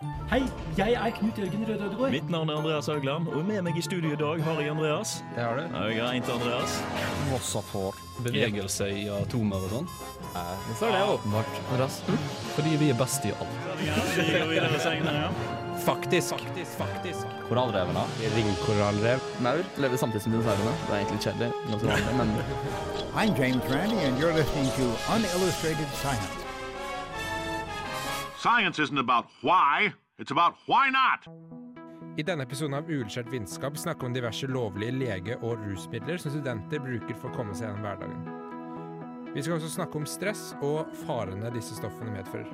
Hei, jeg er Knut Jørgen Røde Ødegård. Mitt navn er Andreas Haugland, og med meg i studio i dag har jeg Andreas. Det har du. Jeg er til Andreas. Vossafor. Bevegelse i atomer og sånn. Så er det åpenbart. Andreas, fordi vi er best i alt. Vi går videre her, ja. Faktisk. Faktisk, faktisk. Korallrevene. Ringkorallrev. Maur lever samtidig som dinosaurene. Det er egentlig kjedelig, Jeg er I'm James Randy, and you're listening to Unillustrated Science. Science isn't about why, it's about why not. I denne episoden av Uillustrert vitenskap snakker vi om diverse lovlige lege- og rusmidler som studenter bruker for å komme seg gjennom hverdagen. Vi skal også snakke om stress og farene disse stoffene medfører.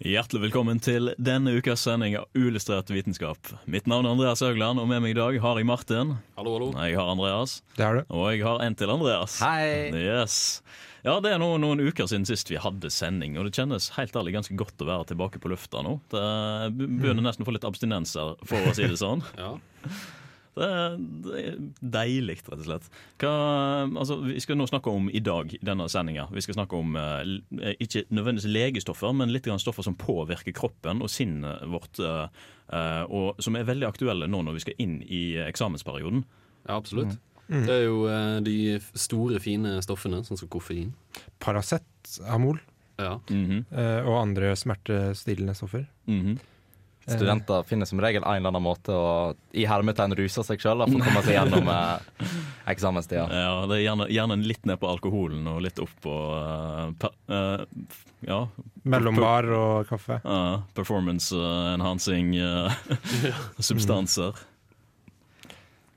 Hjertelig velkommen til denne ukas sending av Uillustrert vitenskap. Mitt navn er Andreas Haugland, og med meg i dag har jeg Martin. hallo, hallo. Jeg har Andreas, Det har du. og jeg har en til Andreas. Hei! Yes. Ja, Det er noen, noen uker siden sist vi hadde sending, og det kjennes helt ærlig ganske godt å være tilbake på lufta nå. Det begynner nesten å få litt abstinenser, for å si det sånn. Ja. Det er, det er deilig, rett og slett. Hva, altså, vi skal nå snakke om i dag i denne sendinga. Vi skal snakke om eh, ikke nødvendigvis legestoffer, men litt grann stoffer som påvirker kroppen og sinnet vårt. eh, eh, og som er veldig aktuelle nå når vi skal inn i eksamensperioden. ja, absolutt. Det er jo eh, de store, fine stoffene, sånn som koffein. Paracet, Amol Ja. Mhm, eh, og andre smertestillende stoffer. mhm. Studenter finner som regel en eller annen måte å i hermetegn ruse seg sjøl for å komme seg gjennom eksamenstida. Ja, det er gjerne, gjerne litt ned på alkoholen og litt opp på uh, per, uh, ja, Mellombar og kaffe. Uh, performance enhancing substanser.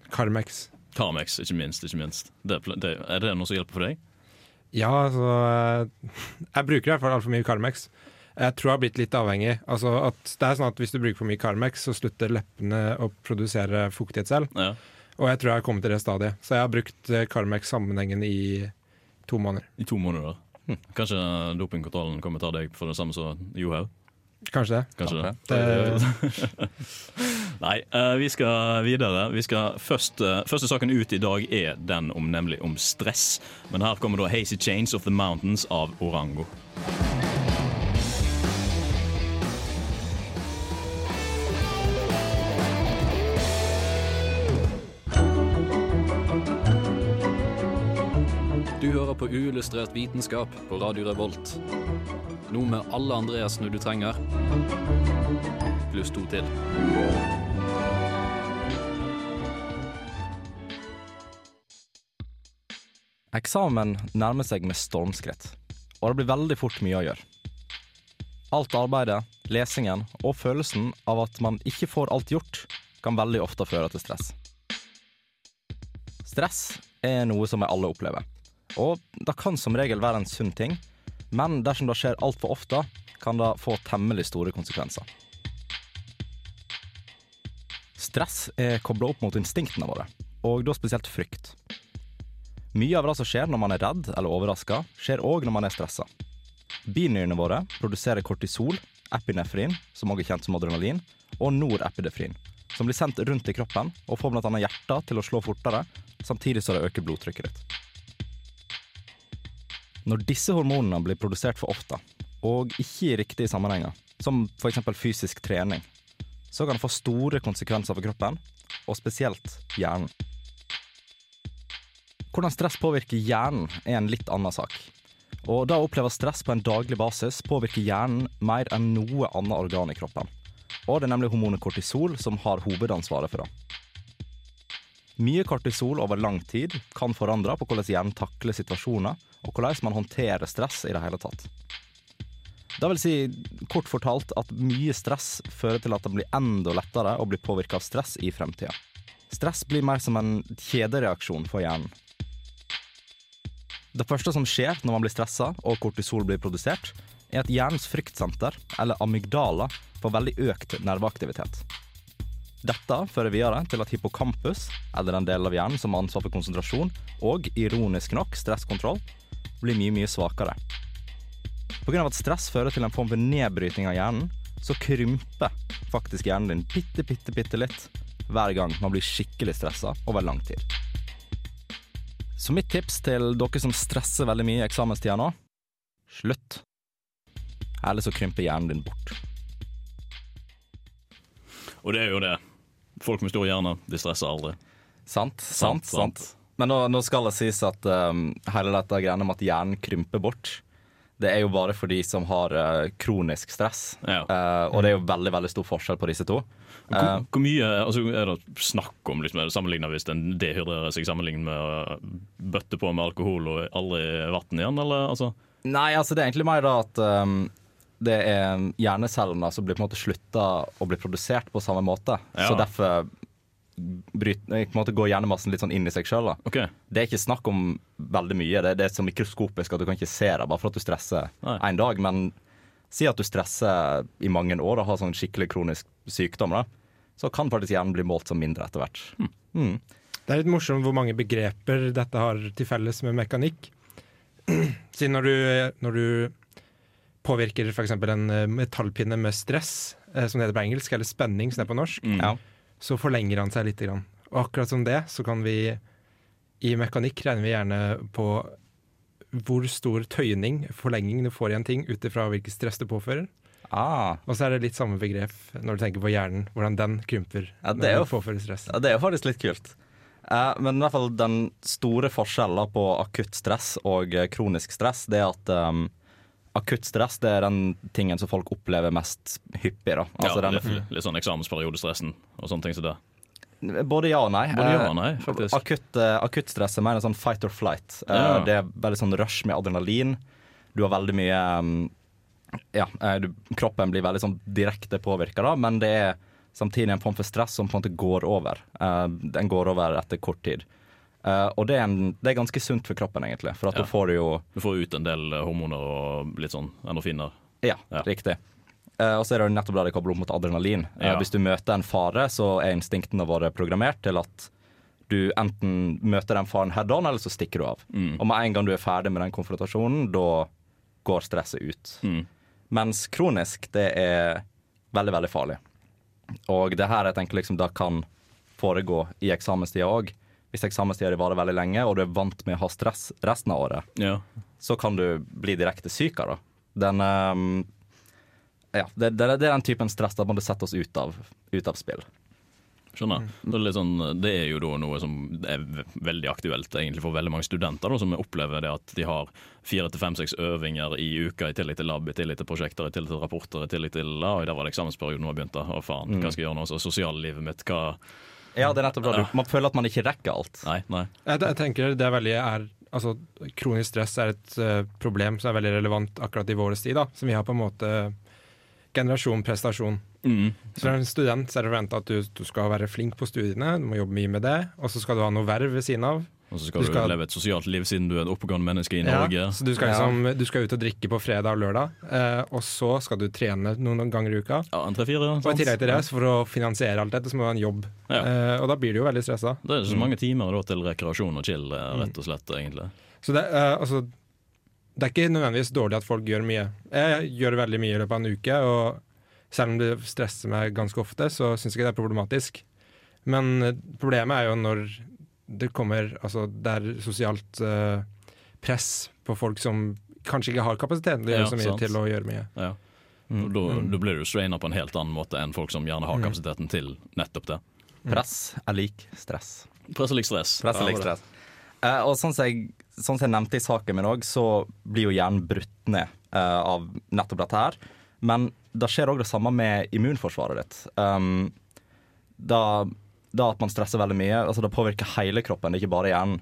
Carmex. Carmex, ikke minst. ikke minst. Det, det, er det noe som hjelper for deg? Ja, altså Jeg bruker i hvert fall altfor mye Carmex. Jeg tror jeg har blitt litt avhengig. Altså at det er sånn at Hvis du bruker for mye Carmex, så slutter leppene å produsere fuktighet selv. Ja, Og jeg tror jeg har kommet til det stadiet. Så jeg har brukt eh, Carmex sammenhengende i to måneder. I to måneder. Hm. Kanskje dopingkontrollen kommer til å ta deg for det samme som Johaug? Kanskje det. Kanskje det? det Nei, eh, vi skal videre. Vi skal først, eh, første saken ut i dag er den om nemlig om stress. Men her kommer da 'Hazy Chains of the Mountains' av Orango. Hører på Uillustrert vitenskap på Radio Revolt. Nå med alle Andreassene du trenger, pluss to til. Eksamen nærmer seg med stormskritt, og det blir veldig fort mye å gjøre. Alt arbeidet, lesingen og følelsen av at man ikke får alt gjort, kan veldig ofte føre til stress. Stress er noe som vi alle opplever, og det kan som regel være en sunn ting, men dersom det skjer altfor ofte, kan det få temmelig store konsekvenser. Stress er kobla opp mot instinktene våre, og da spesielt frykt. Mye av det som skjer når man er redd eller overraska, skjer òg når man er stressa. Binyrene våre produserer kortisol, epinefrin, som også er kjent som adrenalin, og norepidefrin, som blir sendt rundt i kroppen og får bl.a. hjertet til å slå fortere, samtidig som det øker blodtrykket ditt. Når disse hormonene blir produsert for ofte, og ikke i riktige sammenhenger, som f.eks. fysisk trening, så kan det få store konsekvenser for kroppen, og spesielt hjernen. Hvordan stress påvirker hjernen er en litt annen sak. Og da å oppleve stress på en daglig basis påvirker hjernen mer enn noe annet organ i kroppen. Og det er nemlig hormonet kortisol som har hovedansvaret for det. Mye kortisol over lang tid kan forandre på hvordan hjernen takler situasjoner, og hvordan man håndterer stress i det hele tatt. Det vil si, kort fortalt, at mye stress fører til at det blir enda lettere å bli påvirka av stress i fremtida. Stress blir mer som en kjedereaksjon for hjernen. Det første som skjer når man blir stressa og kortisol blir produsert, er at hjernens fryktsenter, eller amygdala, får veldig økt nerveaktivitet. Dette fører videre til at hippocampus, eller den delen av hjernen som har ansvar for konsentrasjon, og ironisk nok stresskontroll, blir mye, mye svakere. Pga. at stress fører til en form for nedbryting av hjernen, så krymper faktisk hjernen din bitte, bitte, bitte litt hver gang man blir skikkelig stressa over lang tid. Så mitt tips til dere som stresser veldig mye i eksamenstida nå slutt. Eller så krymper hjernen din bort. Og det er jo det. Folk med stor hjerne, de stresser aldri. Sant, sant, sant. Men nå, nå skal det sies at um, hele dette greiene med at hjernen krymper bort, det er jo bare for de som har uh, kronisk stress. Ja. Uh, og det er jo veldig veldig stor forskjell på disse to. Hvor, uh, hvor mye altså, er det snakk om liksom, det sammenlignet hvis en dehydrerer seg sammenlignet med å bøtte på med alkohol og aldri vann igjen, eller altså? Nei, altså det er egentlig mer da at um, det er hjernecellene som blir på en måte slutta å bli produsert på samme måte. Ja. Så derfor bryter, på en måte går hjernemassen litt sånn inn i seg sjøl. Okay. Det er ikke snakk om veldig mye. Det, det er så mikroskopisk at du kan ikke se det bare for at du stresser Nei. en dag. Men si at du stresser i mange år og har sånn skikkelig kronisk sykdom, da, så kan faktisk hjernen bli målt som mindre etter hvert. Mm. Det er litt morsomt hvor mange begreper dette har til felles med mekanikk. Siden når du, når du påvirker f.eks. en eh, metallpinne med stress, eh, som det heter på engelsk, eller spenning, som det er på norsk, Mm. Ja. så forlenger han seg litt. Grann. Og akkurat som det, så kan vi i mekanikk regner vi gjerne på hvor stor tøyning, forlenging, du får i en ting ut ifra hvilket stress du påfører. Ah, Og så er det litt samme begrep når du tenker på hjernen, hvordan den krymper Ja, det er når jo- du påfører stress. ja, det er jo faktisk litt kult. Eh, men i hvert fall den store forskjellen på akutt stress og eh, kronisk stress, det er at um, akutt stress det er den tingen som folk opplever mest hyppig. da. Altså ja, den, litt, litt sånn eksamensperiodestressen og sånne ting som det. Både ja og nei. Både ja Eh, og nei, faktisk. Akutt, akutt stress er mer en sånn fight or flight. Eh, Ja. Det er veldig sånn rush med adrenalin. Du har veldig mye um, Ja, eh, du, kroppen blir veldig sånn direkte påvirka, da, men det er samtidig en form for stress som på en måte går over. Eh, den går over etter kort tid. Eh, og det er, en, det er ganske sunt for kroppen, egentlig. For at Ja. du får jo Du får ut en del eh, hormoner og litt sånn endorfiner. Ja, Ja. riktig. Uh, og så er det jo nettopp det kobler opp mot adrenalin. Ja. hvis du møter en fare, så er instinktene våre programmert til at du enten møter den faren head on, eller så stikker du av. Mm. Og med en gang du er ferdig med den konfrontasjonen, da går stresset ut. Mm. Mens kronisk, det er veldig, veldig farlig. Og det her jeg tenker liksom da kan foregå i eksamenstida òg. Hvis eksamenstida varer veldig lenge, og du er vant med å ha stress resten av året, Ja. så kan du bli direkte syk av det. Den ehm, Ja, det, det, det er den typen stress at man du sette oss ut av, ut av spill. Skjønner. Det, er litt sånn, det er jo da noe som er veldig aktuelt egentlig for veldig mange studenter, da, som opplever det at de har fire til fem-seks øvinger i uka i tillegg til lab, i tillegg til prosjekter, i tillegg til rapporter, i tillegg til ja, Der var det eksamensperioden nå begynte. Å faen, hva skal jeg gjøre nå? Så sosiallivet mitt, hva Ja, det er nettopp det. Man føler at man ikke rekker alt. Nei, nei. Jeg, jeg tenker det er veldig er, altså, Kronisk stress er et uh, problem som er veldig relevant akkurat i vår tid. da, Som vi har på en måte generasjon prestasjon. Mm. Så når du er en student så er det forventa at du, du skal være flink på studiene, du må jobbe mye med det, og så skal du ha noe verv ved siden av. Og så skal Du du, skal- leve et sosialt liv siden du er et oppegående menneske i Norge. så du skal, liksom, du skal ut og drikke på fredag og lørdag, eh, og så skal du trene noen ganger i uka. Ja, en tre-fire. Og i tillegg til det, så for å finansiere alt dette, så må du ha en jobb. Ja. Eh, og da blir du jo veldig stressa. Det er så mange timer da, til rekreasjon og chill, eh, rett og slett, egentlig. Så det, eh, altså, det er ikke nødvendigvis dårlig at folk gjør mye. Jeg gjør veldig mye i løpet av en uke, og selv om det stresser meg ganske ofte, så syns jeg ikke det er problematisk. Men eh, problemet er jo når det kommer altså, Det er sosialt uh, press på folk som kanskje ikke har kapasiteten til å Ja, gjøre så mye til å gjøre mye. Ja. Mm. Da, da blir du straina på en helt annen måte enn folk som gjerne har kapasiteten til nettopp det. Press er lik stress. Press er lik stress. Press er lik stress. Uh, og sånn som, jeg, sånn som jeg nevnte i saken min òg, så blir jo hjernen brutt ned uh, av nettopp dette her. Men det skjer òg det samme med immunforsvaret ditt. Um, da, da at man stresser veldig mye, altså det påvirker hele kroppen, det ikke bare hjernen.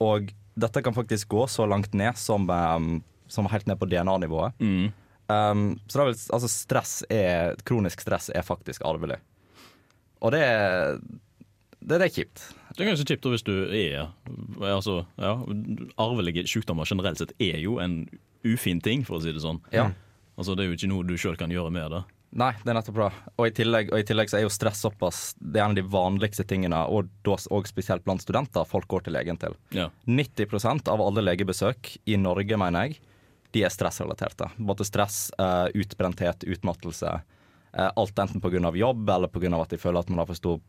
Og dette kan faktisk gå så langt ned som, um, som helt ned på DNA-nivået. Mm. Um, så det er altså stress er, kronisk stress er faktisk arvelig. Og det er, det, det er kjipt. Det er ganske kjipt hvis du er altså, ja, Arvelige sykdommer generelt sett er jo en ufin ting, for å si det sånn. Ja. Altså, det er jo ikke noe du sjøl kan gjøre med det. Nei, det er nettopp bra. Og i tillegg, og i tillegg så er jo stress såpass Det er en av de vanligste tingene, og, og spesielt blant studenter, folk går til legen til. Ja. 90% av alle legebesøk i Norge, mener jeg, de er stressrelaterte. Både stress, eh, utbrenthet, utmattelse. eh, alt enten pga. jobb eller pga. at de føler at man har for stor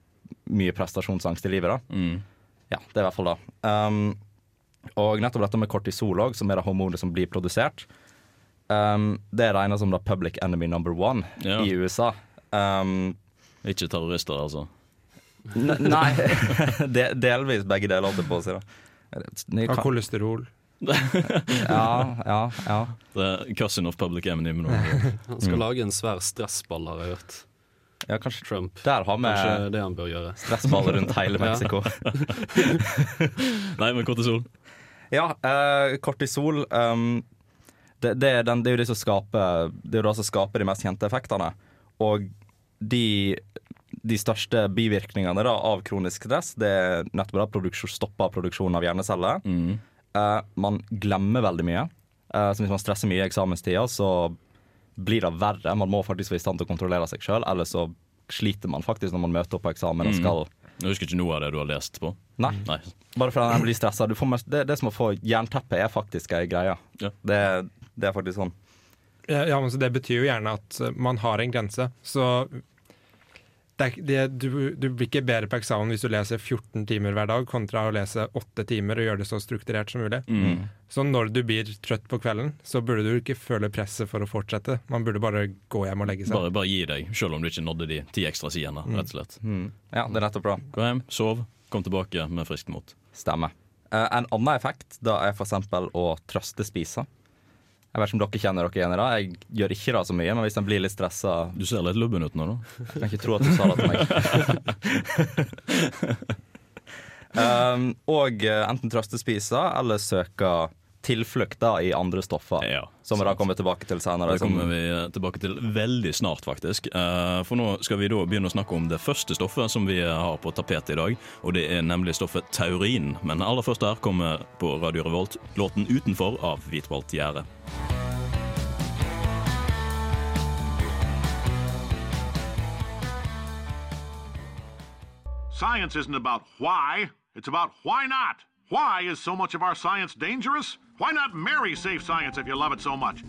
mye prestasjonsangst i livet. da. Mm. Ja, det er i hvert fall det. Um, og nettopp dette med kortisol òg, som er det hormonet som blir produsert, um, det er regna som da public enemy number one Ja. i USA. Um, Ikke terrorister, altså. Nei, de delvis begge deler, holdt jeg på å si. Har kolesterol. Ja, ja, ja. Det er cousin of public enemy. Han skal lage en svær stressball, har jeg hørt. ja kanskje Trump. der har Kanskje vi det han bør gjøre. stressballer rundt hele. Mexico. Nei, men kortisol. Ja, uh, kortisol um, det, det, er den, det er jo det som skaper Det er jo det som skaper de mest kjente effektene. Og de, de største bivirkningene da, av kronisk stress Det er nettopp da produksjon, stopper produksjonen av hjerneceller. Mm. Eh, man glemmer veldig mye. Eh, så hvis man stresser mye i eksamenstida, så blir det verre. Man må faktisk være i stand til å kontrollere seg sjøl, eller så sliter man faktisk når man møter opp på eksamen og Mm. skal Jeg husker ikke noe av det du har lest på. Nei. Nei. Bare fordi jeg blir stressa. Du får mest- Det, det som å få jernteppe er faktisk ei greie. Ja. Det, det er faktisk sånn. Ja, ja, men så Det betyr jo gjerne at eh, man har en grense. Så det, er- det, du, du blir ikke bedre på eksamen hvis du leser 14 timer hver dag, kontra å lese 8 timer og gjøre det så strukturert som mulig. Mm. Så når du blir trøtt på kvelden, så burde du ikke føle presset for å fortsette. Man burde bare gå hjem og legge seg. Bare, bare gi deg, selv om du ikke nådde de ti ekstra sidene. rett og slett. Mm. Ja, det er nettopp bra. Gå hjem, sov, kom tilbake med friskt mot. Stemmer. Eh, en annen effekt da er for eksempel å trøstespise. Jeg vet ikke om dere kjenner dere igjen i det. Jeg gjør ikke det så mye, men hvis en blir litt stressa Du ser litt lubben ut nå, da. Jeg kan ikke tro at du sa det til meg. um, og enten enten trøstespise eller søke tilflukt da i andre stoffer. Ja, som vi da kommer tilbake til senere. Det kommer vi eh, tilbake til veldig snart, faktisk. Eh, For nå skal vi da begynne å snakke om det første stoffet som vi har på tapetet i dag. Og det er nemlig stoffet taurin. Men aller først der kommer på Radio Revolt låten 'Utenfor' av Hvitmalt gjerde. Science isn't about why, it's about why not. Why is so much of our science dangerous? Why not marry safe science if you love it so much?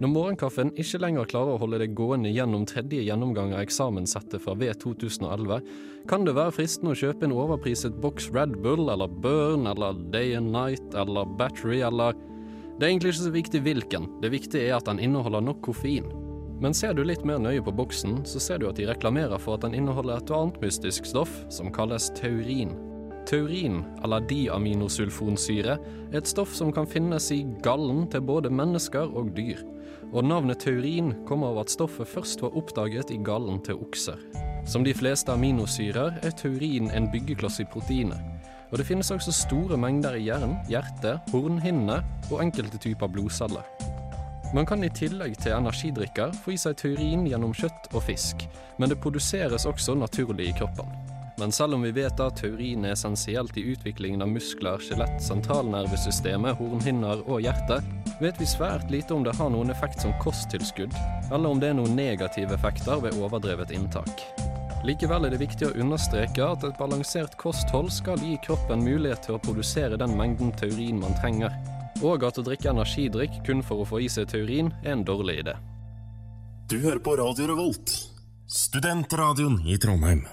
Når morgenkaffen ikke lenger klarer å holde deg gående gjennom tredje gjennomgang av eksamenssettet fra V2011, kan det være fristende å kjøpe en overpriset boks Red Bull eller Burn eller Day and Night eller Battery eller Det er egentlig ikke så viktig hvilken, det viktige er at den inneholder nok koffein. Men ser du litt mer nøye på boksen, så ser du at de reklamerer for at den inneholder et annet mystisk stoff som kalles taurin. Taurin, eller diaminosulfonsyre, er et stoff som kan finnes i gallen til både mennesker og dyr. Og navnet taurin kommer av at stoffet først var oppdaget i gallen til okser. Som de fleste aminosyrer er taurin en byggekloss i proteinet. Og det finnes også store mengder i hjernen, hjertet, hornhinne og enkelte typer blodceller. Man kan i tillegg til energidrikker få i seg taurin gjennom kjøtt og fisk, men det produseres også naturlig i kroppen. Men selv om vi vet at taurin er essensielt i utviklingen av muskler, skjelett, sentralnervesystemet, hornhinner og hjerte, vet vi svært lite om det har noen effekt som kosttilskudd, eller om det er noen negative effekter ved overdrevet inntak. Likevel er det viktig å understreke at et balansert kosthold skal gi kroppen mulighet til å produsere den mengden taurin man trenger, og at å drikke energidrikk kun for å få i seg taurin er en dårlig idé. Du hører på Radio Revolt, studentradioen i Trondheim.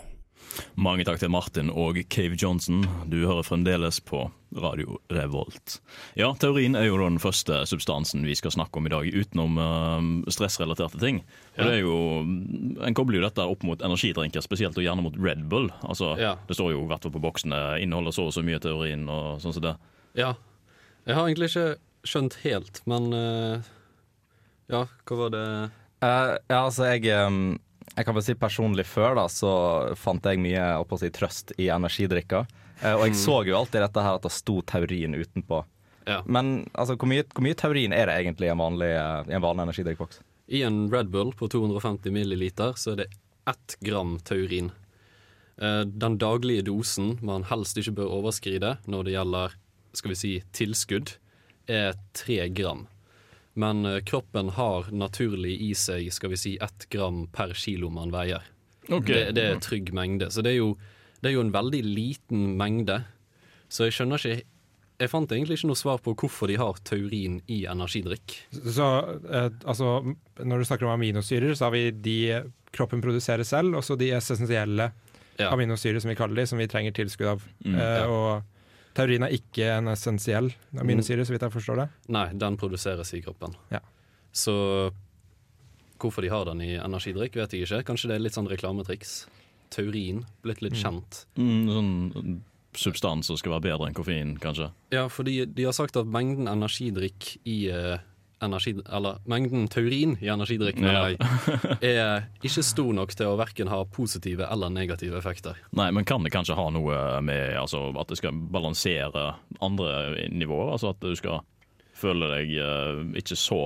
Mange takk til Martin og Cave Johnson. Du hører fremdeles på Radio Revolt. Ja, teorien er jo den første substansen vi skal snakke om i dag, utenom eh, stressrelaterte ting. Og Ja. det er jo, En kobler jo dette opp mot energidrinker, spesielt og gjerne mot Red Bull. Altså, Ja. Det står jo i hvert fall på boksene inneholder så og så mye teorien og sånn som det. Ja. Jeg har egentlig ikke skjønt helt, men uh, Ja, hva var det Uh, ja, altså, jeg um, Jeg kan vel si personlig før, da, så fant jeg mye å si, trøst i energidrikker. Eh, og jeg så jo alltid dette her at det sto taurin utenpå. Ja. Men altså, hvor mye, hvor mye taurin er det egentlig i en vanlig, eh, i en vanlig energidrikkboks? I en Red Bull på 250 milliliter så er det ett gram taurin. Eh, Den daglige dosen man helst ikke bør overskride når det gjelder skal vi si, tilskudd, er tre gram. Men eh, kroppen har naturlig i seg skal vi si, ett gram per kilo man veier. Okay. Det, det er trygg mengde. Så det er, jo, det er jo en veldig liten mengde. Så jeg skjønner ikke Jeg fant egentlig ikke noe svar på hvorfor de har taurin i energidrikk. Så eh, altså, når du snakker om aminosyrer, så har vi de kroppen produserer selv, og så de essensielle Ja. aminosyrer, som vi kaller de, som vi trenger tilskudd av. Mm, eh. Og taurin er ikke en essensiell aminosyre, så vidt jeg forstår det. Nei, den produseres i kroppen. Ja. Så Hvorfor de har den i energidrikk, vet jeg ikke. Kanskje det er litt sånn reklametriks. Taurin, blitt litt kjent. Mm, sånn substans som skal være bedre enn koffein, kanskje. Ja, for de har sagt at mengden energidrikk i eh, energi, Eller mengden taurin i energidrikken ja. er ikke stor nok til å verken ha positive eller negative effekter. Nei, men kan det kanskje ha noe med altså, at det skal balansere andre nivåer? Altså at du skal føle deg uh, ikke så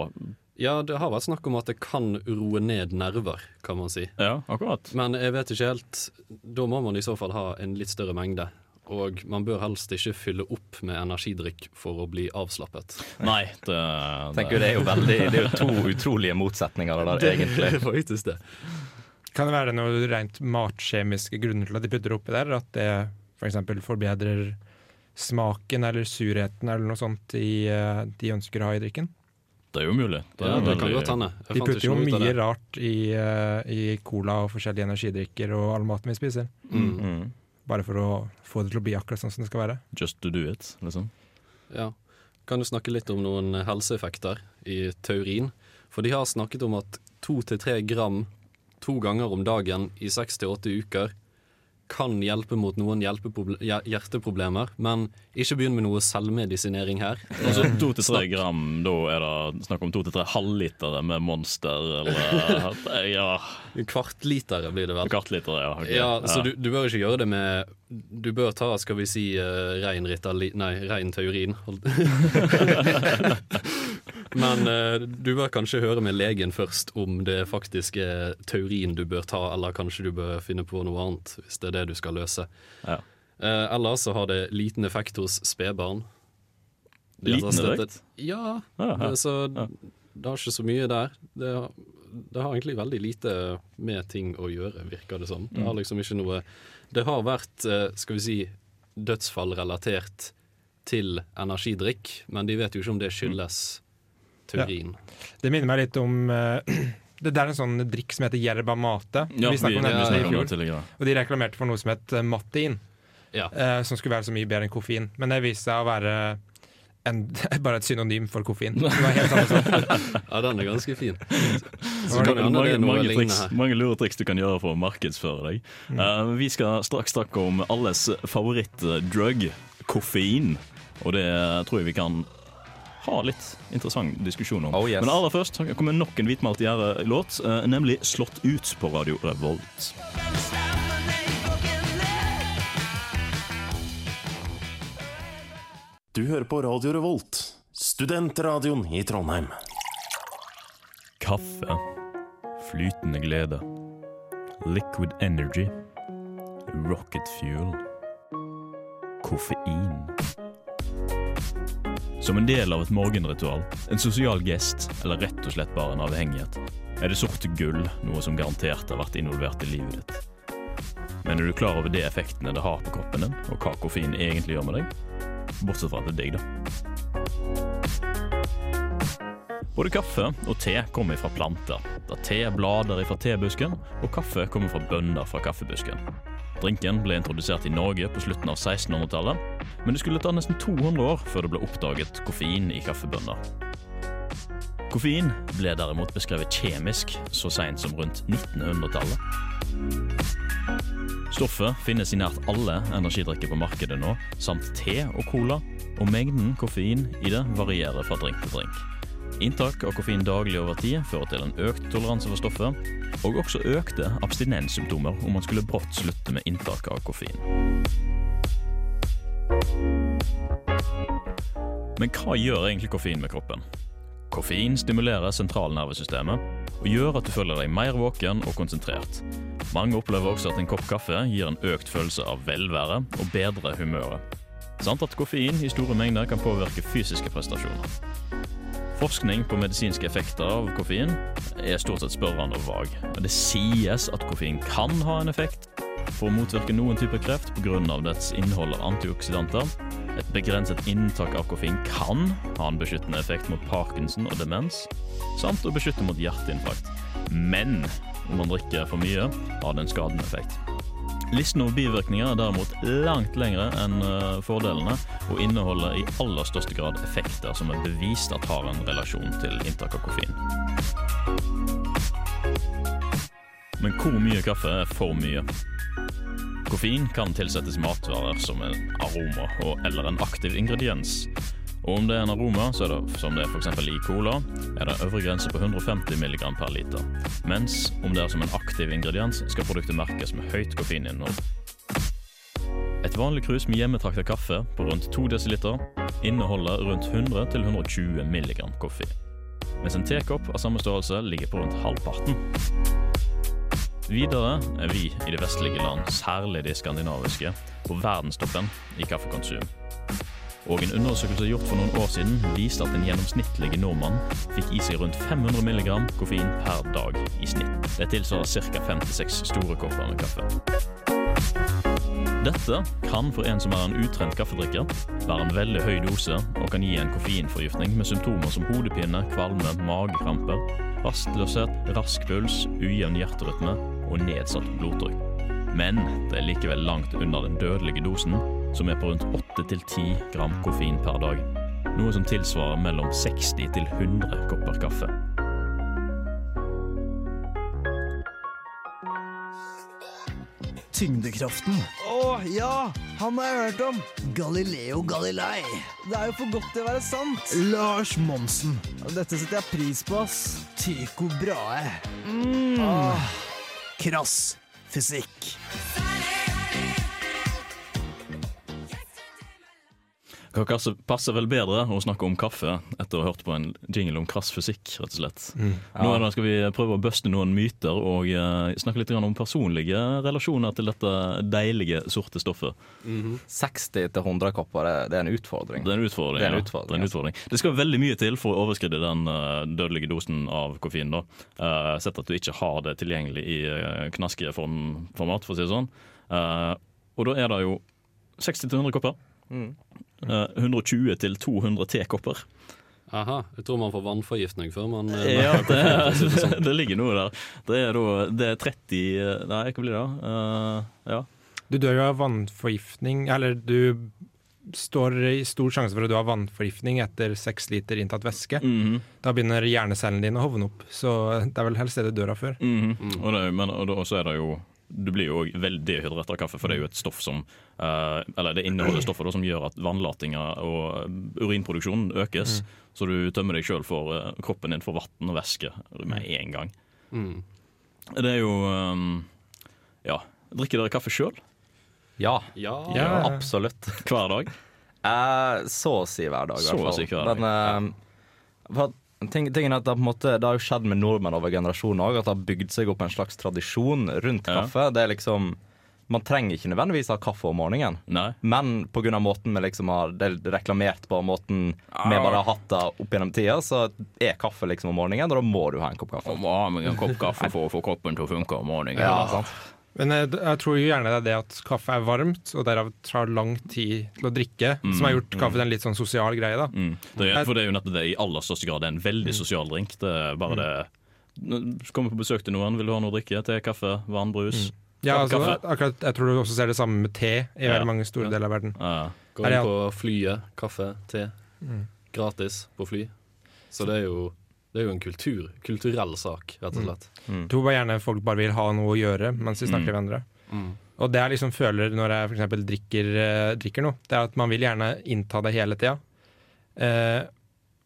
Ja, det har vært snakk om at det kan roe ned nerver, kan man si. Ja, akkurat. Men jeg vet ikke helt Da må man i så fall ha en litt større mengde. Og man bør helst ikke fylle opp med energidrikk for å bli avslappet. Nei, det, Tenker Det er jo veldig Det er jo to utrolige motsetninger det der, egentlig. Det er faktisk det. Kan det være noe rent matkjemiske grunner til at de putter det oppi der? At det f.eks. forbedrer smaken eller surheten eller noe sånt i, eh, de ønsker å ha i drikken? Det er jo mulig. Det Ja, det kan veldig- godt. De putter jo mye rart i, eh, i cola og forskjellige energidrikker og all maten vi spiser. Mm. Mm. Bare for å få det til å bli akkurat sånn som det skal være. Just to do it, liksom. Ja. Kan du snakke litt om noen helseeffekter i taurin? For de har snakket om at to til tre gram to ganger om dagen i seks til åtte uker kan hjelpe mot noen hjerteproblemer, men ikke begynn med noe selvmedisinering her. Altså to til tre gram, da er det snakk om to til tre halvlitere med Monster, eller ja, Kvartlitere blir det vel. Kvartlitere, ja. Okay. Ja, så du, du bør ikke gjøre det med Du bør ta, skal vi si, uh, rein Ritalin Nei, rein taurin. Men uh, du bør kanskje høre med legen først om det faktisk er taurin du bør ta, eller kanskje du bør finne på noe annet, hvis det er det du skal løse. Ja. Uh, eller så har det liten effekt hos spedbarn. Liten effekt? Ja, Ja, ja. så det har ikke så mye der. Det har, det har egentlig veldig lite med ting å gjøre, virker det som. Mm. Det har liksom ikke noe Det har vært, eh, skal vi si, dødsfall relatert til energidrikk, men de vet jo ikke om det skyldes taurin. Det minner meg litt om uh, Det der er en sånn drikk som heter yerba mate. Ja, vi snakket om den i fjor. Og de reklamerte for noe som het eh, Matin, Ja. uh, som skulle være så mye bedre enn koffein. Men det viste seg å være en, bare et synonym for koffein. Det var helt samme sak. ja, den er ganske fin. Så det mange, mange, triks, mange lure triks du kan gjøre for å markedsføre deg. Eh, vi skal straks snakke om alles favorittdrug, koffein. Og det tror jeg vi kan ha litt interessant diskusjon om. Oh, yes. Men aller først kommer nok en hvitmalt gjerde-låt, eh, nemlig 'Slått ut' på Radio Revolt. Du hører på Radio Revolt, studentradioen i Trondheim. Kaffe. Flytende glede. Liquid energy. Rocket fuel. Koffein. Som en del av et morgenritual, en sosial gest eller rett og slett bare en avhengighet, er det sorte gull noe som garantert har vært involvert i livet ditt. Men er du klar over de effektene det har på kroppen din, og hva koffein egentlig gjør med deg? Bortsett fra at det er digg, da. Både kaffe og te kommer fra planter, da te blader fra tebusken, og kaffe kommer fra bønner fra kaffebusken. Drinken ble introdusert i Norge på slutten av 1600-tallet, men det skulle ta nesten 200 år før det ble oppdaget koffein i kaffebønner. Koffein ble derimot beskrevet kjemisk så seint som rundt 1900-tallet. Stoffet finnes i nært alle energidrikker på markedet nå, samt te og cola, og mengden koffein i det varierer fra drink til drink. Inntak av koffein daglig over tid fører til en økt toleranse for stoffet, og også økte abstinenssymptomer om man skulle brått slutte med inntak av koffein. Men hva gjør egentlig koffein med kroppen? Koffein stimulerer sentralnervesystemet og gjør at du føler deg mer våken og konsentrert. Mange opplever også at en kopp kaffe gir en økt følelse av velvære og bedre humøret. Samt at koffein i store mengder kan påvirke fysiske prestasjoner. Forskning på medisinske effekter av koffein er stort sett spørrende og vag. Det sies at koffein kan ha en effekt for å motvirke noen typer kreft pga. dets innhold av antioksidanter. Et begrenset inntak av koffein kan ha en beskyttende effekt mot parkinson og demens, samt å beskytte mot hjerteinfarkt. Men om man drikker for mye, har det en skadende effekt. Listen over bivirkninger er derimot langt lengre enn eh, fordelene, og inneholder i aller største grad effekter som er bevist at har en relasjon til inntak av koffein. Men hvor mye kaffe er for mye? Koffein kan tilsettes i matvarer som en aroma og, eller en aktiv ingrediens. Og om det er en aroma, så er det, som det er f.eks. i cola, er det øvre grense på 150 mg per liter. Mens om det er som en aktiv ingrediens, skal produktet merkes med høyt koffeininnhold. Et vanlig krus med hjemmetrakta kaffe på rundt 2 dl inneholder rundt 100-120 mg koffein. Mens en tekopp av samme størrelse ligger på rundt halvparten. Videre er vi i det vestlige land, særlig de skandinaviske, på verdenstoppen i kaffekonsum. Og en undersøkelse gjort for noen år siden viste at en gjennomsnittlig nordmann fikk i seg rundt 500 mg koffein per dag i snitt. Det tilsvarer ca. 5-6 store kopper med kaffe. Dette kan for en som er en utrent kaffedrikker, være en veldig høy dose og kan gi en koffeinforgiftning med symptomer som hodepine, kvalme, magekramper, rastløshet, rask puls, ujevn hjerterytme og nedsatt blodtrykk. Men det er likevel langt unna den dødelige dosen, som er på rundt 8-10 gram koffein per dag. Noe som tilsvarer mellom 60 til 100 kopper kaffe. Tyngdekraften. Å ja! Han har jeg hørt om. Galileo Galilei. Det er jo for godt til å være sant. Lars Monsen. Dette setter jeg pris på, ass. Tycho Brahe. Mm. Ah, krass fysikk. Hva passer- vel bedre å snakke om kaffe etter å ha hørt på en jingle om krass fysikk, rett og slett. Mm. Nå er skal vi prøve å buste noen myter og eh, snakke litt om personlige relasjoner til dette deilige, sorte stoffet. 60 til 100 kopper, det, det er en utfordring. Det er en utfordring. Det er en ja. det, er en utfordring. det skal veldig mye til for å overskride den eh, dødelige dosen av koffein. da. Uh, sett at du ikke har det tilgjengelig i uh, knaskeformat, for å si det sånn. Eh, og da er det jo 60-100 kopper. Mm. Eh, 120 til 200 tekopper. Aha, jeg tror man får vannforgiftning før man eh, Ja, det, sånn. det ligger noe der. Det er, da, det er 30 eh, Nei, hva blir det? da? Eh, ja. Du dør jo av vannforgiftning, eller du står i stor sjanse for at du har vannforgiftning etter seks liter inntatt væske. Mhm. Da begynner hjernecellene dine å hovne opp, så det er vel helst det du dør av før. Mhm. Og, det, men, og da- så er det jo Du blir jo veldig dehydrert av kaffe, for det er jo et stoff som uh, Eller det inneholder stoffer da, som gjør at vannlatinga og urinproduksjonen økes. Så du tømmer deg sjøl for uh, kroppen din for vann og væske med en gang. Mm. Det er jo um, Ja. Drikker dere kaffe sjøl? Ja, Ja, Ja. absolutt. Hver dag? Eh, så å si hver dag, i hvert fall. si hver dag. Men, eh, ting, tingen er at det, måte, det har jo skjedd med nordmenn over generasjoner òg, at det har bygd seg opp en slags tradisjon rundt Ja. kaffe. Det er liksom Man trenger ikke nødvendigvis ha kaffe om morgenen, Nei. men pga. måten vi liksom har det er reklamert på, måten vi bare har hatt det opp gjennom tida, så er kaffe liksom om morgenen, og da må du ha en kopp kaffe. Må ha en kopp kaffe for å få kroppen til å funke om morgenen. Ja? Men jeg, jeg tror jo gjerne det er det at kaffe er varmt, og derav tar lang tid til å drikke, som har gjort kaffe til en litt sånn sosial greie. da. Mm. Det er, for det er jo nettopp det i aller største grad. Det er en veldig sosial drink. Det er bare det Når du kommer på besøk til noen, vil du ha noe å drikke? Te, kaffe, vann, brus? Ja, altså, akkurat, Jeg tror du også ser det samme med te i Ja. veldig mange store deler av verden. Ja. Gå Er inn på flyet, kaffe, te. Mm. Gratis på fly. Så det er jo, det er jo en kultur, kulturell sak, rett og slett. Jeg tror bare gjerne folk bare vil ha noe å gjøre mens de snakker med andre. Mm. Og det jeg liksom føler når jeg eksempel drikker, eh, drikker noe, det er at man vil gjerne innta det hele tida. Eh,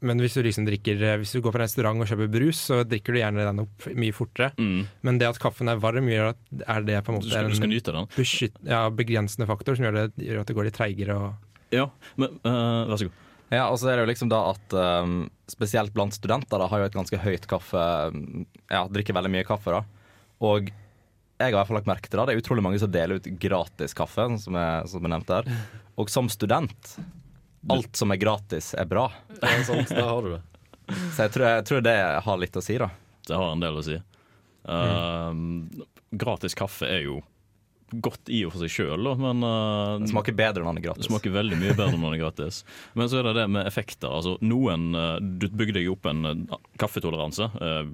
men hvis du liksom drikker eh, Hvis du går på en restaurant og kjøper brus, så drikker du gjerne den opp mye fortere. Mm. Men det at kaffen er varm, gjør at er det på en Du, måte skal, du skal en beskytt, ja, begrensende faktor som gjør, det, gjør at det går litt treigere. Og, Ja, men uh, vær så god. Ja, og så er det jo liksom da at um, spesielt blant studenter da, har jo et ganske høyt kaffe um, Ja, drikker veldig mye kaffe, da. Og jeg har i hvert fall lagt merke til det. Det er utrolig mange som deler ut gratis kaffe, som jeg, som jeg nevnte her. Og som student Alt som er gratis, er bra. Ja, sant, der har du det. Så jeg tror, jeg tror det har litt å si, da. Det har en del å si. Eh, Gratis kaffe er jo godt i og for seg sjøl, men uh, Det smaker bedre når den er Det smaker veldig mye bedre når det er gratis. Men så er det det med effekter. Altså, noen, uh, Du bygger deg opp en uh, kaffetoleranse,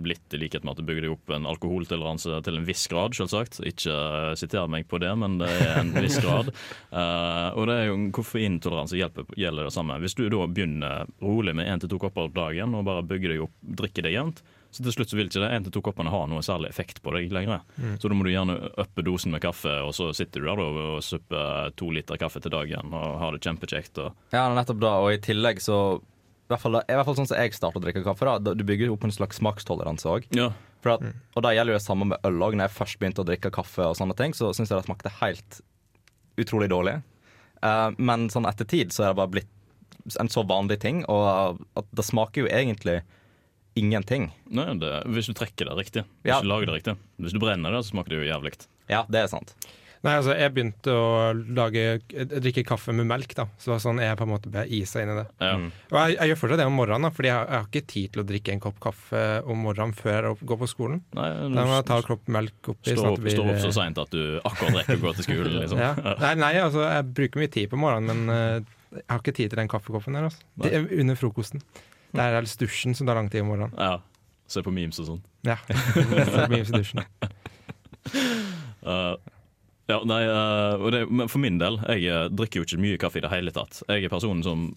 litt i likhet med at du bygger deg opp en alkoholtoleranse til en viss grad, selvsagt. Ikke siter meg på det, men det er en viss grad. Og det er jo en koffeintoleranse hjelper, gjelder det samme. Hvis du da begynner rolig med én til to kopper dagen og bare bygger deg opp, drikker det jevnt, Så til slutt så vil ikke de en til to koppene ha noe særlig effekt på deg lenger. Mm. Så da må du gjerne uppe dosen med kaffe, og så sitter du der og, og supper to liter kaffe til dagen og har det kjempekjekt. Og Ja, nettopp da, og i tillegg så i hvert fall, I hvert fall sånn som jeg starter å drikke kaffe. da Du bygger opp en slags smakstoleranse òg. Ja. At, og da gjelder jo det samme med øl òg. Når jeg først begynte å drikke kaffe, og sånne ting Så syns jeg det smakte helt utrolig dårlig. Uh, men sånn etter tid så er det bare blitt en så vanlig ting, og at det smaker jo egentlig ingenting. Nei, det, hvis du trekker det riktig. Hvis Ja. du lager det riktig. Hvis du brenner det, så smaker det jo jævlig. Ja, det er sant. Nei, altså, jeg begynte å lage, drikke kaffe med melk, da. Så det var sånn jeg på en måte ble isa inn i det. Ja. Og jeg, jeg gjør fortsatt det om morgenen, da, fordi jeg, har- jeg har ikke tid til å drikke en kopp kaffe om morgenen før jeg går på skolen. Nei, Da må jeg ta en kopp melk oppi. Stå sånn at opp, det blir- stå opp så seint at du akkurat rekker å gå til skolen. Liksom. Ja. Nei, nei, altså, jeg bruker mye tid på morgenen, men eh, jeg har ikke tid til den kaffekoppen der. Altså. Det er under frokosten. Det er helst dusjen som tar lang tid om morgenen. Ja. Se på memes og sånn. Ja. Se på memes i dusjen. Uh, ja, nei, uh, det, men for min del, jeg uh, drikker jo ikke mye kaffe i det hele tatt. Jeg er personen som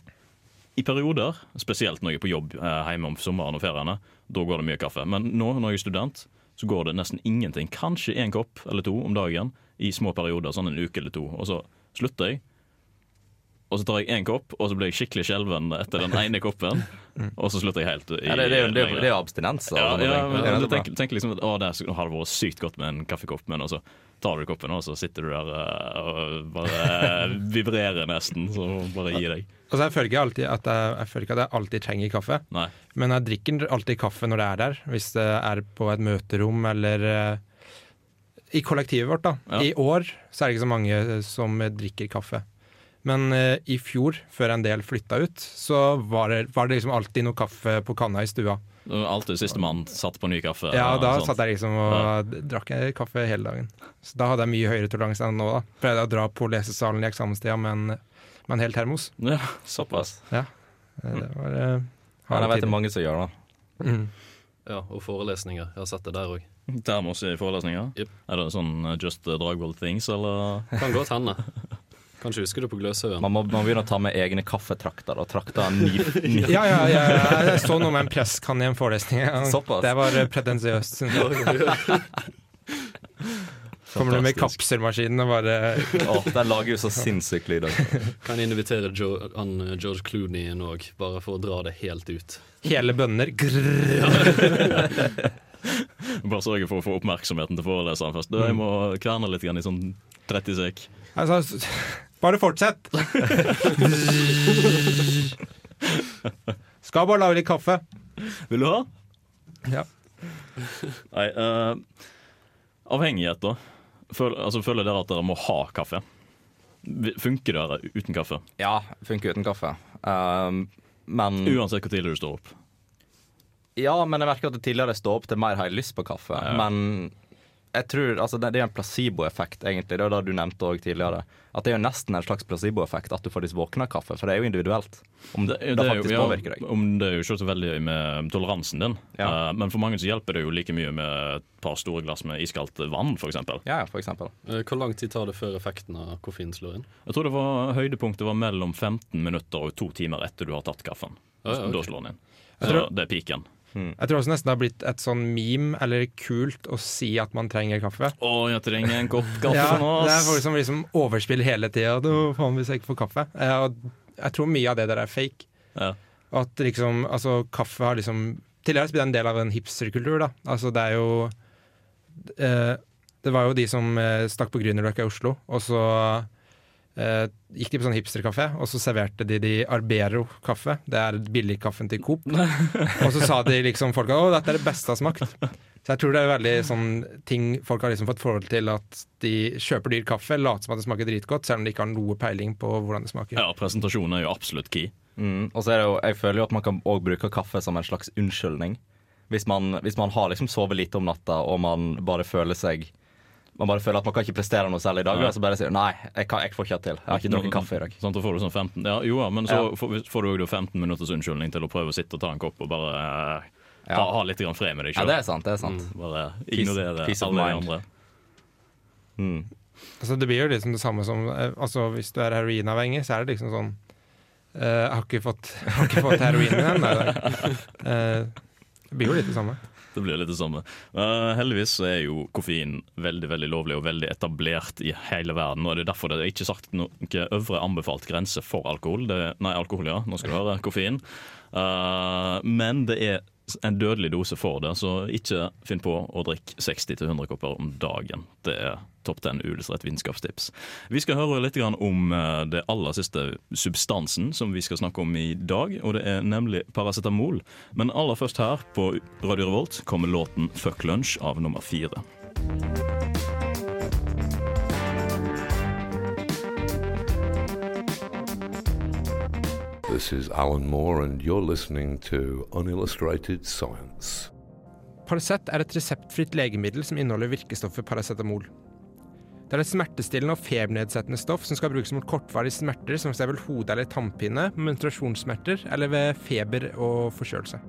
i perioder, spesielt når jeg er på jobb uh, hjemme om sommeren og feriene, da går det mye kaffe. Men nå når jeg er student, så går det nesten ingenting. Kanskje én kopp eller to om dagen i små perioder, sånn en uke eller to. Og så slutter jeg. Og så tar jeg én kopp, og så blir jeg skikkelig skjelven etter den ene koppen. Og så slutter jeg helt. I, Ja, det, det, det, er jo- det er jo abstinens. og Ja, ja, men tenker, tenker liksom at å, det har vært sykt godt med en kaffekopp, men så tar du koppen, og så sitter du der eh, og bare vibrerer nesten. Så bare gi deg. Altså, jeg føler ikke alltid at jeg, jeg føler ikke at jeg alltid trenger kaffe. Nei. Men jeg drikker alltid kaffe når det er der. Hvis det er på et møterom eller eh, i kollektivet vårt. da. Ja. I år så er det ikke så mange eh, som eh, drikker kaffe. Men eh, i fjor, før en del flytta ut, så var det, var det liksom alltid noe kaffe på kanna i stua. Alltid sistemann satt på ny kaffe. Ja, da satt jeg liksom og drakk jeg kaffe hele dagen. Så da hadde jeg mye høyere toleranse enn nå. da. Pleide å dra på lesesalen i eksamenstida med en, med en hel termos. Ja, såpass. Ja, eh, det var eh, Ja, jeg vet det er mange som gjør det. Mm. Ja, og forelesninger. Jeg har sett det der òg. Termos i forelesninger? Er det sånn uh, Just Dragvoll things, eller? Kan godt hende. Kanskje husker du på Gløshaugen. Man må, man begynne å ta med egne kaffetrakter og trakter ny, ny. Ja, ja, ja, ja, jeg så noe med en presskann i en forelesning. Det var eh, pretensiøst. syns jeg. Kommer du med kapselmaskinen og bare Å, Den lager jo så sinnssykt lyd. Kan invitere jo, han, eh, George Clooney inn òg, bare for å dra det helt ut. Hele bønner. Bare sørge for å få oppmerksomheten til foreleseren først. Du, Jeg må kverne litt grann i sånn 30 sek. Altså, bare fortsett! Skal bare lage litt kaffe. Vil du ha? Ja. Nei, uh, avhengighet, da. Føl, altså, føler dere at dere må ha kaffe? Funker dere uten kaffe? Ja, funker uten kaffe. Uh, men Uansett hvor tidlig du står opp. Ja, men jeg merker at det tidligere jeg står opp, til mer har jeg lyst på kaffe. Ja. Men jeg tror, altså det, det er en placeboeffekt, egentlig. Det var det du nevnte òg tidligere. At det er jo nesten en slags placeboeffekt at du faktisk våkner av kaffe. For det er jo individuelt. Om det, Det, det, er jo, faktisk ja, påvirker deg. om det er jo ikke så veldig med toleransen din. Ja. Uh, men for mange så hjelper det jo like mye med et par store glass med iskaldt vann, f.eks. Ja, for eksempel. Eh, Hvor lang tid tar det før effekten av koffein slår inn? Jeg tror det var høydepunktet var mellom 15 minutter og to timer etter du har tatt kaffen. Ja, ja, okay. Da slår den inn. Så det er piken. Jeg tror også nesten det har blitt et sånn meme, eller kult, å si at man trenger kaffe. Å, jeg trenger en kopp kaffe Ja, nå, det er folk som liksom overspiller hele tida. Faen, hvis jeg ikke får kaffe. Jeg, jeg tror mye av det der er fake. Ja. At liksom, altså kaffe har liksom Tidligere blitt en del av en hipsterkultur, da. Altså det er jo eh, Det var jo de som eh, stakk på Grünerløkka i Oslo, og så eh, gikk de på sånn hipsterkafé, og så serverte de de Arbero-kaffe. Det er billigkaffen til Coop. og så sa de liksom folka å, dette er det beste jeg har smakt. Så jeg tror det er veldig sånn ting folk har liksom fått forhold til at de kjøper dyr kaffe, later som at det smaker dritgodt, selv om de ikke har noe peiling på hvordan det smaker. Ja, presentasjonen er jo absolutt key. Mm. Og så er det jo, jeg føler jo at man kan også bruke kaffe som en slags unnskyldning. Hvis man, hvis man har liksom sovet lite om natta, og man bare føler seg Man bare føler at man kan ikke prestere noe særlig i dag, Og så bare sier nei, jeg, kan, jeg får ikke det til. Jeg har ikke drukket kaffe i dag. Sånn, da får du sånn 15 Ja, jo, ja, men så Ja. får, får du òg 15 minutters unnskyldning til å prøve å sitte og ta en kopp og bare eh, Ja. ha, ha litt grann fred med deg Ja, det er sant. det er sant. Bare Peace- ignorere peace peace alle de andre. Mm. Altså, det blir jo liksom det samme som eh, altså, Hvis du er heroinavhengig, så er det liksom sånn eh, Jeg har ikke fått, jeg har ikke fått heroin igjen. Eh, det blir jo litt det samme. Det blir litt det samme. Uh, heldigvis er jo koffein veldig veldig lovlig og veldig etablert i hele verden. og Det er derfor det er ikke sagt noen øvre anbefalt grense for alkohol. Det, nei, alkohol, ja. Nå skal du høre. Koffein. Uh, men det er en dødelig dose for det, så ikke finn på å drikke 60-100 kopper om dagen. Det er topp 10 uillustrert vitenskapstips. Vi skal høre litt om eh, det aller siste substansen som vi skal snakke om i dag, og det er nemlig paracetamol. Men aller først her på Radio Revolt kommer låten 'Fuck Lunch' av nummer fire. This is Alan Moore, and you're listening to Unillustrated Science. Paracet er et reseptfritt legemiddel som inneholder virkestoffet paracetamol. Det er et smertestillende og febernedsettende stoff som skal brukes mot kortvarige smerter som f.eks. hode- eller tannpine, menstruasjonssmerter eller ved feber og forkjølelse.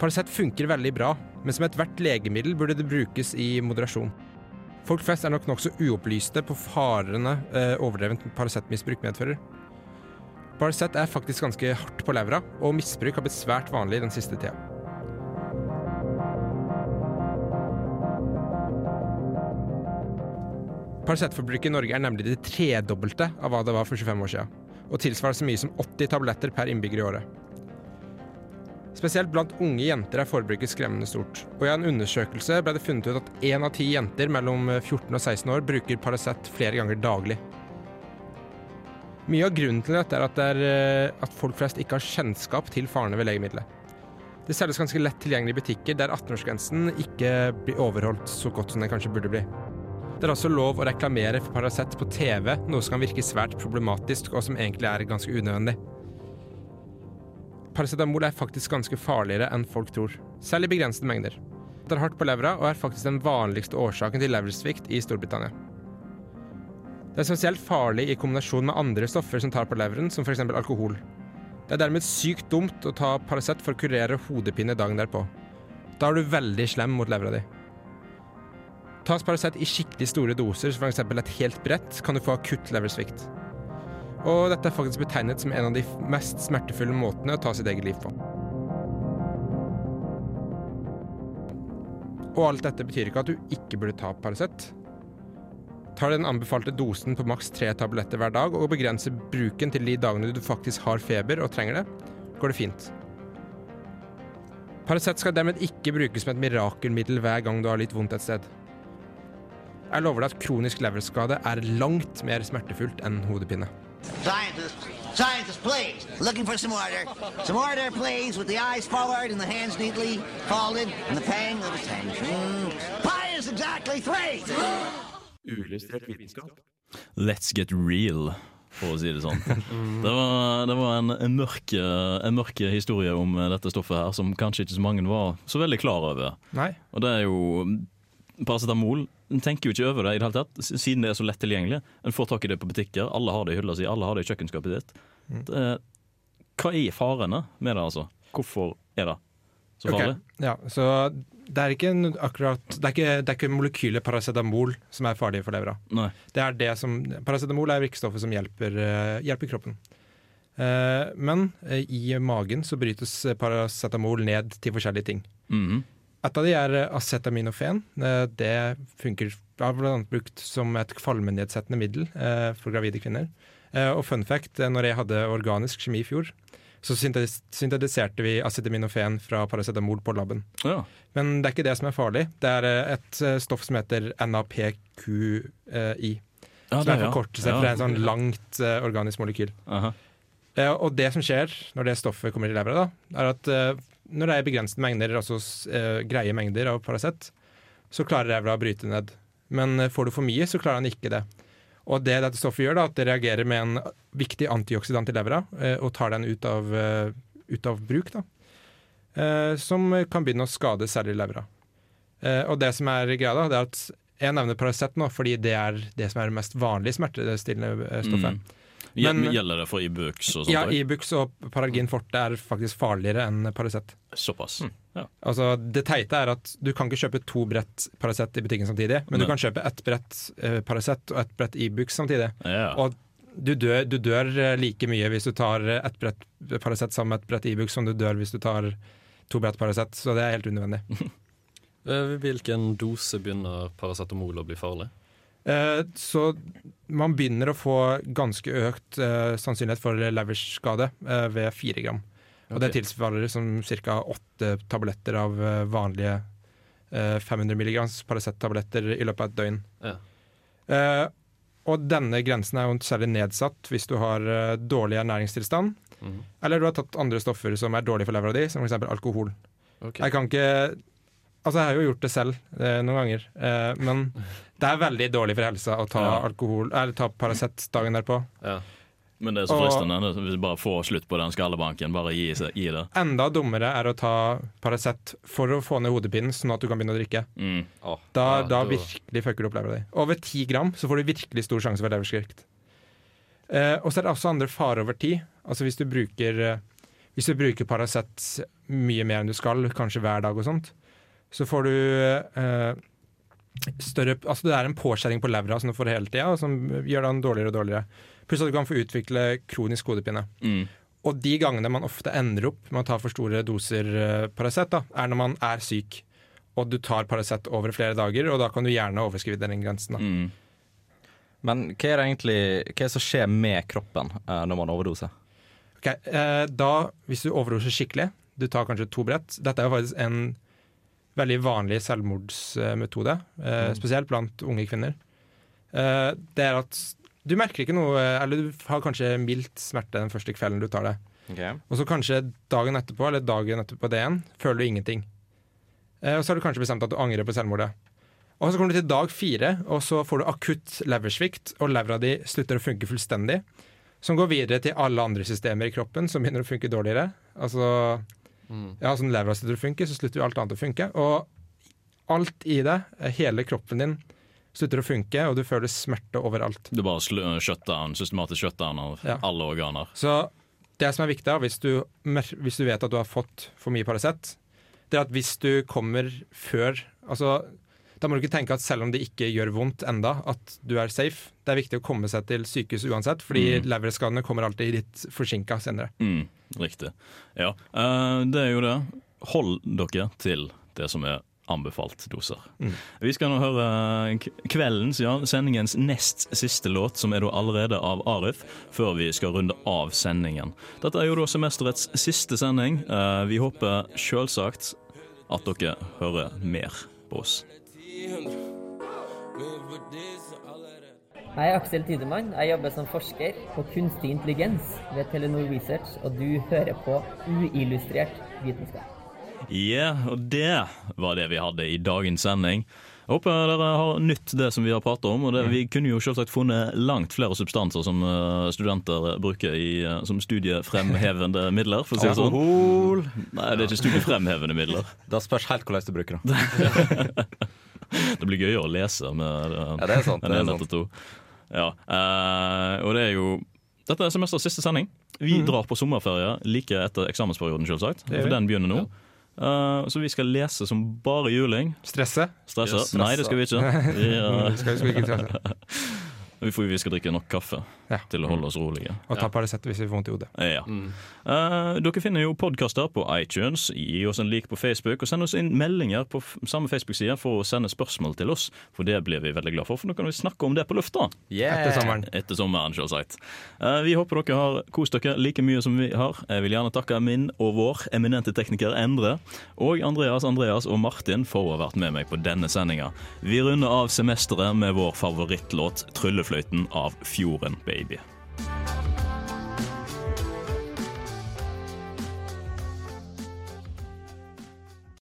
Paracet funker veldig bra, men som ethvert legemiddel burde det brukes i moderasjon. Folk flest er nok nokså uopplyste på farene eh, overdrevent Paracet-misbruk medfører. Paracet er faktisk ganske hardt på levra, og misbruk har blitt svært vanlig den siste tida. Paracet-forbruket i Norge er nemlig det tredobbelte av hva det var for 25 år siden, og tilsvarer så mye som 80 tabletter per innbygger i året. Spesielt blant unge jenter er forbruket skremmende stort, og i en undersøkelse ble det funnet ut at én av ti jenter mellom 14 og 16 år bruker Paracet flere ganger daglig. Mye av grunnen til dette er at, det er eh, at folk flest ikke har kjennskap til farene ved legemiddelet. Det selges ganske lett tilgjengelig i butikker der 18-årsgrensen ikke blir overholdt så godt som den kanskje burde bli. Det er også lov å reklamere for Paracet på TV, noe som kan virke svært problematisk, og som egentlig er ganske unødvendig. Paracetamol er faktisk ganske farligere enn folk tror, selv i begrensede mengder. Det er hardt på levra og er faktisk den vanligste årsaken til leversvikt i Storbritannia. Det er spesielt farlig i kombinasjon med andre stoffer som tar på leveren, som f.eks. alkohol. Det er dermed sykt dumt å ta Paracet for å kurere hodepine dagen derpå. Da er du veldig slem mot levra di. Tas Paracet i skikkelig store doser, som f.eks. et helt brett, kan du få akutt leversvikt. Og dette er faktisk betegnet som en av de mest smertefulle måtene å ta sitt eget liv på. Og alt dette betyr ikke at du ikke burde ta Paracet. Tar den anbefalte dosen på maks tre tabletter hver dag og begrenser bruken til de dagene du faktisk har feber og trenger det, går det fint. Paracet skal dermed ikke brukes som et mirakelmiddel hver gang du har litt vondt et sted. Jeg lover deg at kronisk leverskade er langt mer smertefullt enn hodepine. Scientists, scientists, please. For some order. Some order, please, with the eyes forward and the hands neatly folded and the pang of attention. Pi is exactly. Uillustrert vitenskap. Let's get real, for å si det sånn. Det var, det var en, en, mørk, en mørk historie om dette stoffet her som kanskje ikke så mange var så veldig klar over. Nei. Og det er jo paracetamol. En tenker jo ikke over det i det hele tatt, siden det er så lett tilgjengelig. En får tak i det på butikker, alle har det i hylla si, alle har det i kjøkkenskapet ditt. Mm. Det, hva er farene med det, altså? Hvorfor er det så farlig? Ok, Ja, så det er ikke en akkurat Det er ikke, det er ikke molekylet paracetamol som er farlig for levra. Nei. Det er det som Paracetamol er virkestoffet som hjelper, eh, hjelper kroppen. Eh, men eh, i magen så brytes paracetamol ned til forskjellige ting. Mhm. Et av de er acetaminofen. acetaminophen. Eh, Det funker er annet brukt som et kvalmenedsettende middel eh, for gravide kvinner. Eh, Og fun fact, eh, når jeg hadde organisk kjemi i fjor, så syntetiserte vi acetaminofen fra paracetamol på laben. Ja. Men det er ikke det som er farlig. Det er eh, et eh, stoff som heter NAPQI. Ja, som er forkortelse Ja. for en sånn langt uh, organisk molekyl. Eh, og det som skjer når det stoffet kommer i levra, da, er at uh, når det er begrensede mengder, altså greie mengder av Paracet, så klarer levra å bryte ned. Men får du for mye, så klarer han ikke det. Og det dette stoffet gjør, da, at det reagerer med en viktig antioksidant i levra, eh, og tar den ut av, eh, ut av bruk, da. Eh, som kan begynne å skade særlig levra. Eh, og det som er greia, da, det er at jeg nevner Paracet nå fordi det er det som er det mest vanlige smertestillende stoffet. Mm. Men- Gjelder det for Ibux og sånt? Ja, Ibux e og Paralgin forte er faktisk farligere enn Paracet. Såpass. Ja. Altså, det teite er at du kan ikke kjøpe to brett Paracet i butikken samtidig, men Nei. du kan kjøpe ett brett eh, Paracet og ett brett Ibux samtidig. Ja. Og du dør, du dør eh, like mye hvis du tar eh, ett brett Paracet sammen med et brett Ibux som du dør hvis du tar to brett Paracet, så det er helt unødvendig. Eh, Hvilken dose begynner paracetamol å bli farlig? Eh, Så man begynner å få ganske økt eh, sannsynlighet for leverskade eh, ved fire gram. Og det tilsvarer som ca. åtte tabletter av vanlige eh, 500 mg Paracet-tabletter i løpet av et døgn. Ja. Eh, og denne grensen er jo særlig nedsatt hvis du har dårlig ernæringstilstand, mm. eller du har tatt andre stoffer som er dårlige for levra di, som f.eks. alkohol. Okay. Jeg kan ikke Altså, jeg har jo gjort det selv eh, noen ganger, eh, men det er veldig dårlig for helsa å ta Ja. alkohol Eller ta Paracet dagen derpå. Men det er så fristende. Hvis vi bare får slutt på den skallebanken, bare gi, seg- gi det. Enda dummere er å ta Paracet for å få ned hodepinen, sånn at du kan begynne å drikke. Mm. Da, Ja, da du... virkelig fucker du opp levra di. Over ti gram så får du virkelig stor sjanse for leverskrikt. Eh, og så er det også andre farer over tid. Altså hvis du bruker eh, Hvis du bruker Paracet mye mer enn du skal, kanskje hver dag og sånt, så får du eh, større Altså det er en påskjæring på levra som du får hele tida, som gjør den dårligere og dårligere. Pluss at du kan få utvikle kronisk hodepine. Mm. Og de gangene man ofte ender opp med å ta for store doser eh, Paracet, er når man er syk. Og du tar Paracet over flere dager, og da kan du gjerne overskride den grensen. Da. Mm. Men hva er det egentlig Hva er det som skjer med kroppen uh, når man overdoser? Okay, uh, da, hvis du overdoser skikkelig, du tar kanskje to brett Dette er jo faktisk en veldig vanlig selvmordsmetode, eh, Mm. spesielt blant unge kvinner. Eh, det er at du merker ikke noe Eller du har kanskje mildt smerte den første kvelden du tar det. Og så kanskje dagen etterpå, eller dagen etterpå det igjen, føler du ingenting. Eh, og så har du kanskje bestemt at du angrer på selvmordet. Og så kommer du til dag fire, og så får du akutt leversvikt, og levra di slutter å funke fullstendig. Som går videre til alle andre systemer i kroppen som begynner å funke dårligere. Altså, ja, sånn levra slutter å funke, så slutter jo alt annet å funke. Og alt i det, hele kroppen din, slutter å funke, og du føler smerte overalt. Er bare shutdown, systematisk shutdown av Ja. alle organer. Så det som er viktig, da, hvis du, hvis du vet at du har fått for mye Paracet, det er at hvis du kommer før Altså, da må du ikke tenke at selv om det ikke gjør vondt enda, at du er safe. Det er viktig å komme seg til sykehus uansett, fordi Mm. leverskadene kommer alltid litt forsinka senere. Mm, riktig. Ja, eh, det er jo det. Hold dere til det som er anbefalt doser. Mm. Vi skal nå høre kveldens, ja, sendingens nest siste låt, som er da allerede av Arif, før vi skal runde av sendingen. Dette er jo da semesterets siste sending. Eh, Vi håper selvsagt at dere hører mer på oss. Jeg er Aksel Tidemann. Jeg jobber som forsker på kunstig intelligens ved Telenor Research, og du hører på uillustrert vitenskap. Ja, og det var det vi hadde i dagens sending. Jeg håper dere har nytt det som vi har pratet om. og det, Vi kunne jo selvsagt funnet langt flere substanser som eh, studenter bruker i, eh, som studiefremhevende midler. for å si det sånn. Alkohol Nei, det er ikke studiefremhevende midler. Det spørs helt hvordan du bruker det. Det blir gøyere å lese med eh, Ja, det er sant, enn sant. etter to. Ja, eh, og det er jo Dette er semesterets siste sending. Vi Mhm. drar på sommerferie like etter eksamensperioden, selvsagt. For den begynner nå. Eh, så vi skal lese som bare juling. Stresse? Stresse? Yes. Nei, det skal vi ikke. Vi, eh, Vi skal- vi ikke stresse. vi, får, vi skal drikke nok kaffe Ja. til å holde oss rolige. Og ta Paracet hvis vi får vondt i hodet. Ja. Eh, dere finner jo podkaster på iTunes. Gi oss en lik på Facebook, og send oss inn meldinger på samme Facebook-side for å sende spørsmål til oss. For det blir vi veldig glad for, for nå kan vi snakke om det på lufta. Yeah. Etter sommeren. Etter sommeren, selvsagt. Uh, vi håper dere har kost dere like mye som vi har. Jeg vil gjerne takke min og vår eminente tekniker Endre, og Andreas, Andreas og Martin for å ha vært med meg på denne sendinga. Vi runder av semesteret med vår favorittlåt Blåfløyten av Fjorden Baby.